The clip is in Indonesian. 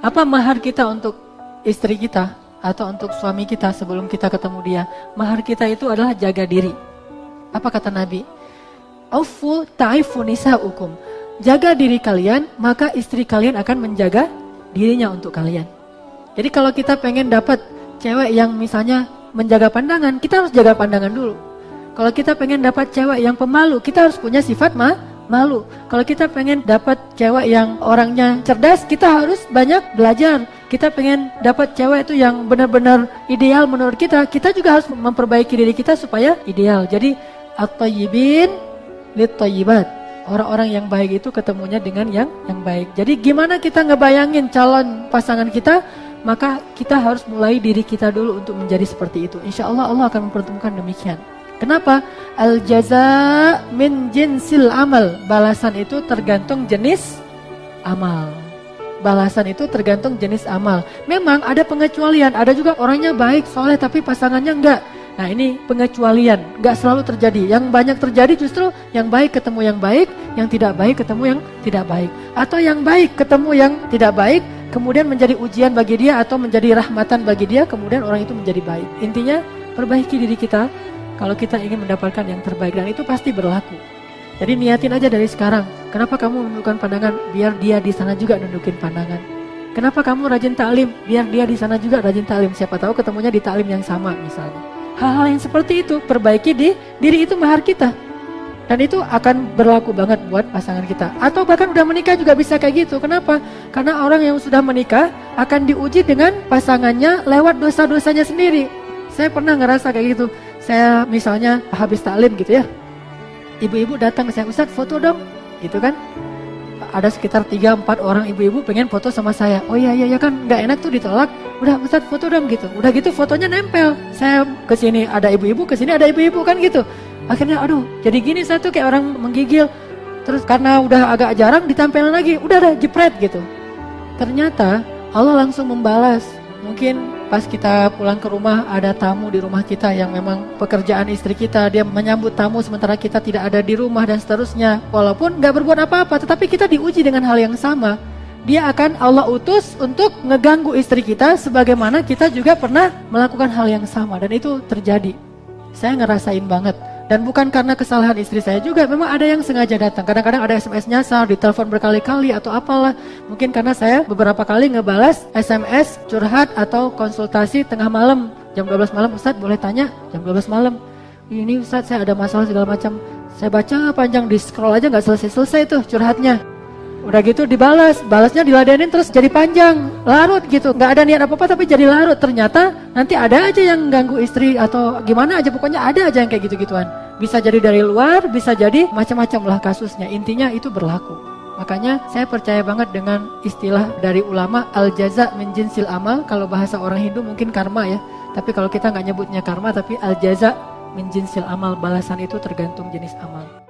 Apa mahar kita untuk istri kita atau untuk suami kita sebelum kita ketemu dia? Mahar kita itu adalah jaga diri. Apa kata Nabi? Aufu ta'ifu hukum. Jaga diri kalian, maka istri kalian akan menjaga dirinya untuk kalian. Jadi kalau kita pengen dapat cewek yang misalnya menjaga pandangan, kita harus jaga pandangan dulu. Kalau kita pengen dapat cewek yang pemalu, kita harus punya sifat ma malu. Kalau kita pengen dapat cewek yang orangnya cerdas, kita harus banyak belajar. Kita pengen dapat cewek itu yang benar-benar ideal menurut kita, kita juga harus memperbaiki diri kita supaya ideal. Jadi at-tayyibin lit Orang-orang yang baik itu ketemunya dengan yang yang baik. Jadi gimana kita ngebayangin calon pasangan kita? Maka kita harus mulai diri kita dulu untuk menjadi seperti itu. Insya Allah Allah akan mempertemukan demikian. Kenapa? Al jaza min jinsil amal. Balasan itu tergantung jenis amal. Balasan itu tergantung jenis amal. Memang ada pengecualian. Ada juga orangnya baik, soleh, tapi pasangannya enggak Nah ini pengecualian, gak selalu terjadi. Yang banyak terjadi justru yang baik ketemu yang baik, yang tidak baik ketemu yang tidak baik. Atau yang baik ketemu yang tidak baik, kemudian menjadi ujian bagi dia atau menjadi rahmatan bagi dia, kemudian orang itu menjadi baik. Intinya perbaiki diri kita kalau kita ingin mendapatkan yang terbaik dan itu pasti berlaku. Jadi niatin aja dari sekarang. Kenapa kamu menundukkan pandangan? Biar dia di sana juga nundukin pandangan. Kenapa kamu rajin taklim? Biar dia di sana juga rajin taklim. Siapa tahu ketemunya di taklim yang sama misalnya. Hal-hal yang seperti itu perbaiki di diri itu mahar kita. Dan itu akan berlaku banget buat pasangan kita. Atau bahkan udah menikah juga bisa kayak gitu. Kenapa? Karena orang yang sudah menikah akan diuji dengan pasangannya lewat dosa-dosanya sendiri. Saya pernah ngerasa kayak gitu. Saya misalnya habis taklim gitu ya. Ibu-ibu datang ke saya, Ustaz foto dong. Gitu kan ada sekitar 3-4 orang ibu-ibu pengen foto sama saya. Oh iya iya ya kan nggak enak tuh ditolak. Udah Ustaz foto dong gitu. Udah gitu fotonya nempel. Saya ke sini ada ibu-ibu, ke sini ada ibu-ibu kan gitu. Akhirnya aduh, jadi gini saya tuh kayak orang menggigil. Terus karena udah agak jarang ditampilin lagi, udah ada jepret gitu. Ternyata Allah langsung membalas. Mungkin pas kita pulang ke rumah ada tamu di rumah kita yang memang pekerjaan istri kita. Dia menyambut tamu sementara kita tidak ada di rumah dan seterusnya. Walaupun nggak berbuat apa-apa tetapi kita diuji dengan hal yang sama. Dia akan Allah utus untuk ngeganggu istri kita sebagaimana kita juga pernah melakukan hal yang sama. Dan itu terjadi. Saya ngerasain banget dan bukan karena kesalahan istri saya juga, memang ada yang sengaja datang. Kadang-kadang ada SMS nyasar, ditelepon berkali-kali atau apalah. Mungkin karena saya beberapa kali ngebalas SMS curhat atau konsultasi tengah malam. Jam 12 malam, Ustadz boleh tanya? Jam 12 malam. Ini Ustadz saya ada masalah segala macam. Saya baca panjang di scroll aja nggak selesai-selesai tuh curhatnya. Udah gitu dibalas, balasnya diladenin terus jadi panjang, larut gitu. Nggak ada niat apa-apa tapi jadi larut. Ternyata nanti ada aja yang ganggu istri atau gimana aja pokoknya ada aja yang kayak gitu-gituan. Bisa jadi dari luar, bisa jadi macam-macam lah kasusnya. Intinya itu berlaku. Makanya saya percaya banget dengan istilah dari ulama al jaza menjinsil amal. Kalau bahasa orang Hindu mungkin karma ya. Tapi kalau kita nggak nyebutnya karma tapi al jaza menjinsil amal. Balasan itu tergantung jenis amal.